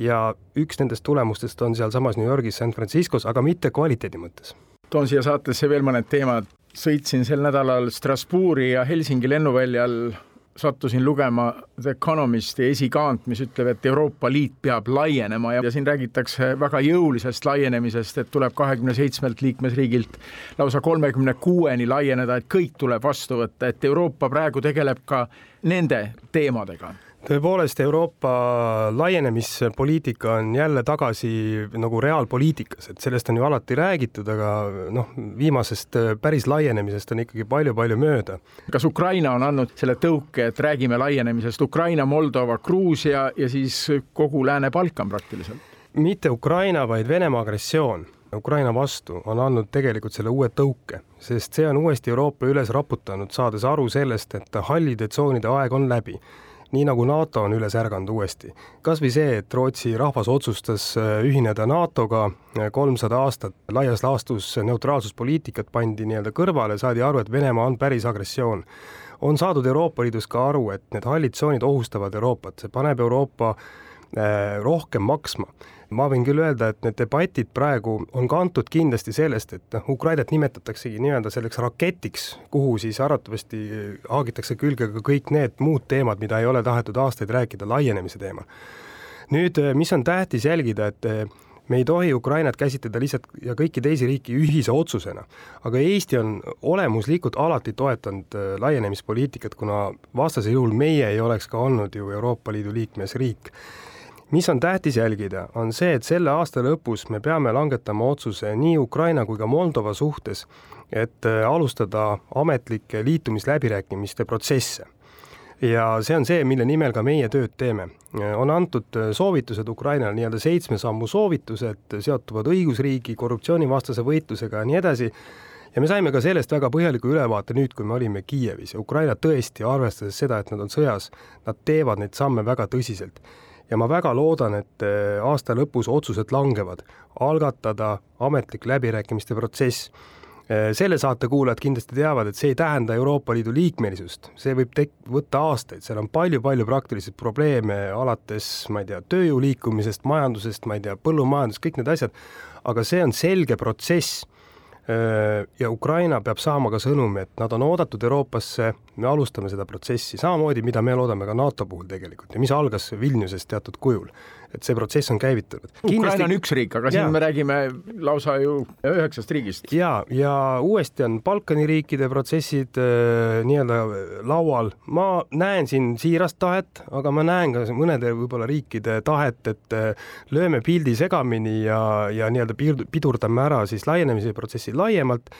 S2: ja üks nendest tulemustest on sealsamas New Yorgis, San Franciscos, aga mitte kvaliteedi mõttes.
S1: toon siia saatesse veel mõned teemad. sõitsin sel nädalal Strasbourgi ja Helsingi lennuväljal sattusin lugema The Economisti esikaant, mis ütleb, et Euroopa Liit peab laienema ja, ja siin räägitakse väga jõulisest laienemisest, et tuleb kahekümne seitsmelt liikmesriigilt lausa kolmekümne kuueni laieneda, et kõik tuleb vastu võtta, et Euroopa praegu tegeleb ka nende teemadega
S2: tõepoolest, Euroopa laienemispoliitika on jälle tagasi nagu reaalpoliitikas, et sellest on ju alati räägitud, aga noh, viimasest äh, päris laienemisest on ikkagi palju-palju mööda.
S1: kas Ukraina on andnud selle tõuke, et räägime laienemisest, Ukraina, Moldova, Gruusia ja siis kogu Lääne-Balkan praktiliselt?
S2: mitte Ukraina, vaid Venemaa agressioon Ukraina vastu on andnud tegelikult selle uue tõuke, sest see on uuesti Euroopa üles raputanud, saades aru sellest, et hallide tsoonide aeg on läbi nii nagu NATO on üles ärganud uuesti. kas või see, et Rootsi rahvas otsustas äh, ühineda NATO-ga, äh, kolmsada aastat laias laastus neutraalsuspoliitikat pandi nii-öelda kõrvale, saadi aru, et Venemaa on päris agressioon. on saadud Euroopa Liidus ka aru, et need hallid tsoonid ohustavad Euroopat, see paneb Euroopa rohkem maksma ma võin küll öelda, et need debatid praegu on kantud kindlasti sellest, et noh, Ukrainat nimetataksegi nii-öelda selleks raketiks, kuhu siis arvatavasti haagitakse külge ka kõik need muud teemad, mida ei ole tahetud aastaid rääkida, laienemise teema. nüüd, mis on tähtis jälgida, et me ei tohi Ukrainat käsitleda lihtsalt ja kõiki teisi riiki ühise otsusena. aga Eesti on olemuslikult alati toetanud laienemispoliitikat, kuna vastasel juhul meie ei oleks ka olnud ju Euroopa Liidu liikmesriik mis on tähtis jälgida, on see, et selle aasta lõpus me peame langetama otsuse nii Ukraina kui ka Moldova suhtes, et äh, alustada ametlikke liitumisläbirääkimiste protsesse. ja see on see, mille nimel ka meie tööd teeme. on antud äh, soovitused Ukrainale, nii-öelda seitsme sammu soovitused, seotuvad õigusriigi, korruptsioonivastase võitlusega ja nii edasi, ja me saime ka sellest väga põhjaliku ülevaate nüüd, kui me olime Kiievis ja Ukraina tõesti, arvestades seda, et nad on sõjas, nad teevad neid samme väga tõsiselt ja ma väga loodan, et äh, aasta lõpus otsused langevad, algatada ametlik läbirääkimiste protsess. Äh, selle saate kuulajad kindlasti teavad, et see ei tähenda Euroopa Liidu liikmelisust, see võib tek-, võtta aastaid, seal on palju-palju praktilisi probleeme, alates ma ei tea, tööjõu liikumisest, majandusest, ma ei tea, põllumajandus, kõik need asjad, aga see on selge protsess ja Ukraina peab saama ka sõnumi, et nad on oodatud Euroopasse, me alustame seda protsessi, samamoodi, mida me loodame ka NATO puhul tegelikult ja mis algas Vilniuses teatud kujul. Et see protsess on käivitunud.
S1: Ukraina on üks riik, aga siin ja. me räägime lausa ju üheksast riigist.
S2: ja, ja uuesti on Balkani riikide protsessid äh, nii-öelda laual, ma näen siin siirast tahet, aga ma näen ka mõnede võib-olla riikide tahet, et äh, lööme pildi segamini ja, ja nii-öelda pidurdame ära siis laienemise protsessi laiemalt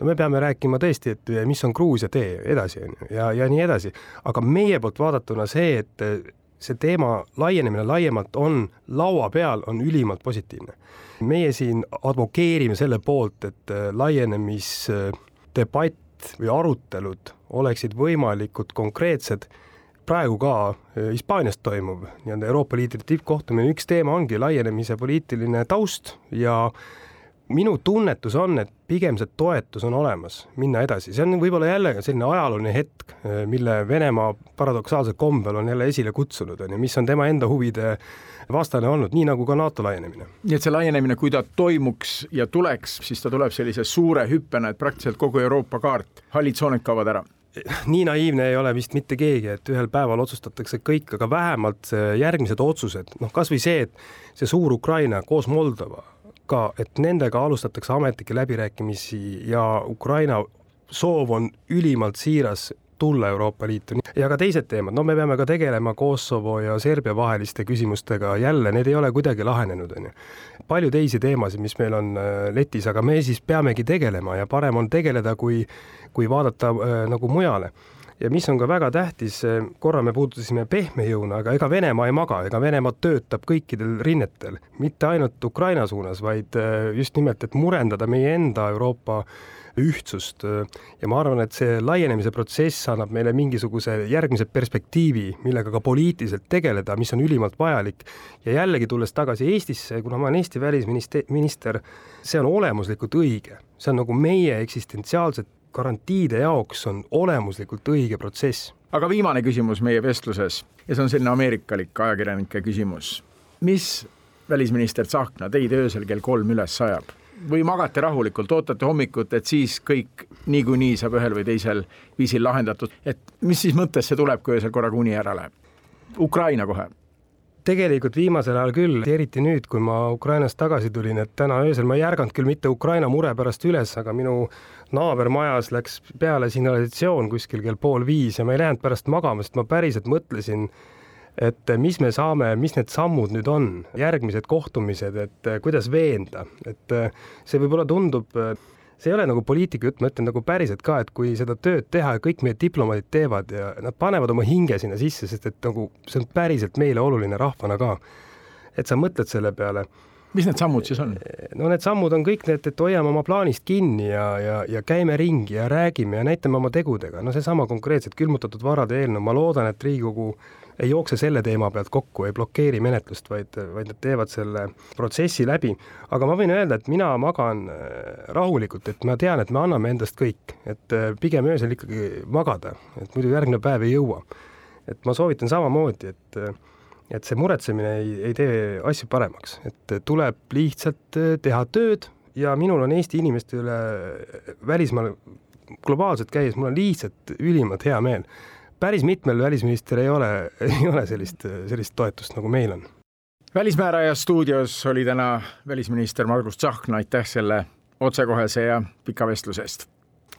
S2: no me peame rääkima tõesti, et mis on Gruusia tee edasi, on ju, ja, ja nii edasi. aga meie poolt vaadatuna see, et see teema laienemine laiemalt on laua peal, on ülimalt positiivne. meie siin advokeerime selle poolt, et laienemisdebatt või arutelud oleksid võimalikult konkreetsed praegu ka Hispaanias toimuv nii-öelda Euroopa Liidu tippkohtumine, üks teema ongi laienemise poliitiline taust ja minu tunnetus on, et pigem see toetus on olemas, minna edasi, see on võib-olla jälle selline ajalooline hetk, mille Venemaa paradoksaalsel kombel on jälle esile kutsunud, on ju, mis on tema enda huvide vastane olnud, nii nagu ka NATO laienemine.
S1: nii et see laienemine, kui ta toimuks ja tuleks, siis ta tuleb sellise suure hüppena, et praktiliselt kogu Euroopa kaart, hallid tsoonid kaovad ära
S2: nii naiivne ei ole vist mitte keegi, et ühel päeval otsustatakse kõik, aga vähemalt järgmised otsused, noh, kasvõi see, et see suur Ukraina koos Moldova ka, et nendega alustatakse ametlikke läbirääkimisi ja Ukraina soov on ülimalt siiras tulla Euroopa Liitu. Ja ka teised teemad, no me peame ka tegelema Kosovo ja Serbia vaheliste küsimustega, jälle need ei ole kuidagi lahenenud, on ju. palju teisi teemasid, mis meil on äh, letis, aga me siis peamegi tegelema ja parem on tegeleda, kui, kui vaadata äh, nagu mujale ja mis on ka väga tähtis, äh, korra me puudutasime pehme jõuna, aga ega Venemaa ei maga, ega Venemaa töötab kõikidel rinnetel, mitte ainult Ukraina suunas, vaid just nimelt, et murendada meie enda Euroopa ühtsust. Ja ma arvan, et see laienemise protsess annab meile mingisuguse järgmise perspektiivi, millega ka poliitiliselt tegeleda, mis on ülimalt vajalik. ja jällegi tulles tagasi Eestisse, kuna ma olen Eesti välisminister, see on olemuslikult õige, see on nagu meie eksistentsiaalsed garantiide jaoks on olemuslikult õige protsess.
S1: aga viimane küsimus meie vestluses ja see on selline ameerikalik ajakirjanike küsimus. mis välisminister Tsahkna teid öösel kell kolm üles ajab? või magate rahulikult, ootate hommikut, et siis kõik niikuinii saab ühel või teisel viisil lahendatud, et mis siis mõttesse tuleb, kui öösel korraga uni ära läheb? Ukraina kohe
S2: tegelikult viimasel ajal küll, eriti nüüd, kui ma Ukrainast tagasi tulin, et täna öösel ma ei ärganud küll mitte Ukraina mure pärast üles, aga minu naabermajas läks peale signalisatsioon kuskil kell pool viis ja ma ei läinud pärast magama, sest ma päriselt mõtlesin et mis me saame, mis need sammud nüüd on, järgmised kohtumised, et eh, kuidas veenda, et eh, see võib-olla tundub, eh, see ei ole nagu poliitika jutt, ma ütlen nagu päriselt ka, et kui seda tööd teha ja kõik meie diplomaadid teevad ja nad panevad oma hinge sinna sisse, sest et nagu see on päriselt meile oluline rahvana ka. et sa mõtled selle peale
S1: mis need sammud siis on?
S2: no need sammud on kõik need, et hoiame oma plaanist kinni ja, ja, ja käime ringi ja räägime ja näitame oma tegudega, no seesama konkreetselt külmutatud varade eelnõu, ma loodan, et Riigikogu ei jookse selle teema pealt kokku, ei blokeeri menetlust, vaid, vaid nad teevad selle protsessi läbi. aga ma võin öelda, et mina magan äh, rahulikult, et ma tean, et me anname endast kõik, et äh, pigem öösel ikkagi magada, et muidu järgmine päev ei jõua. et ma soovitan samamoodi, et et see muretsemine ei, ei tee asju paremaks, et tuleb lihtsalt äh, teha tööd ja minul on Eesti inimeste üle välismaal globaalselt käies, mul on lihtsalt ülimalt hea meel päris mitmel välisministril ei ole, ei ole sellist, sellist toetust, nagu meil on.
S1: välismääraja stuudios oli täna välisminister Margus Tsahkna, aitäh selle otsekohese ja pika vestluse eest.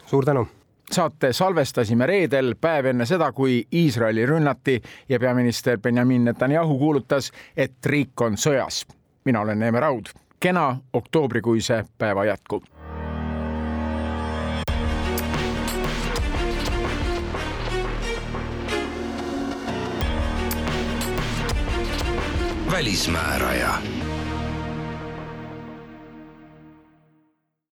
S2: suur tänu
S1: saate salvestasime reedel, päev enne seda, kui Iisraeli rünnati ja peaminister Benjamin Netanyahu kuulutas, et riik on sõjas. mina olen Neeme Raud, kena oktoobrikuise päeva jätku!
S3: Välismääraja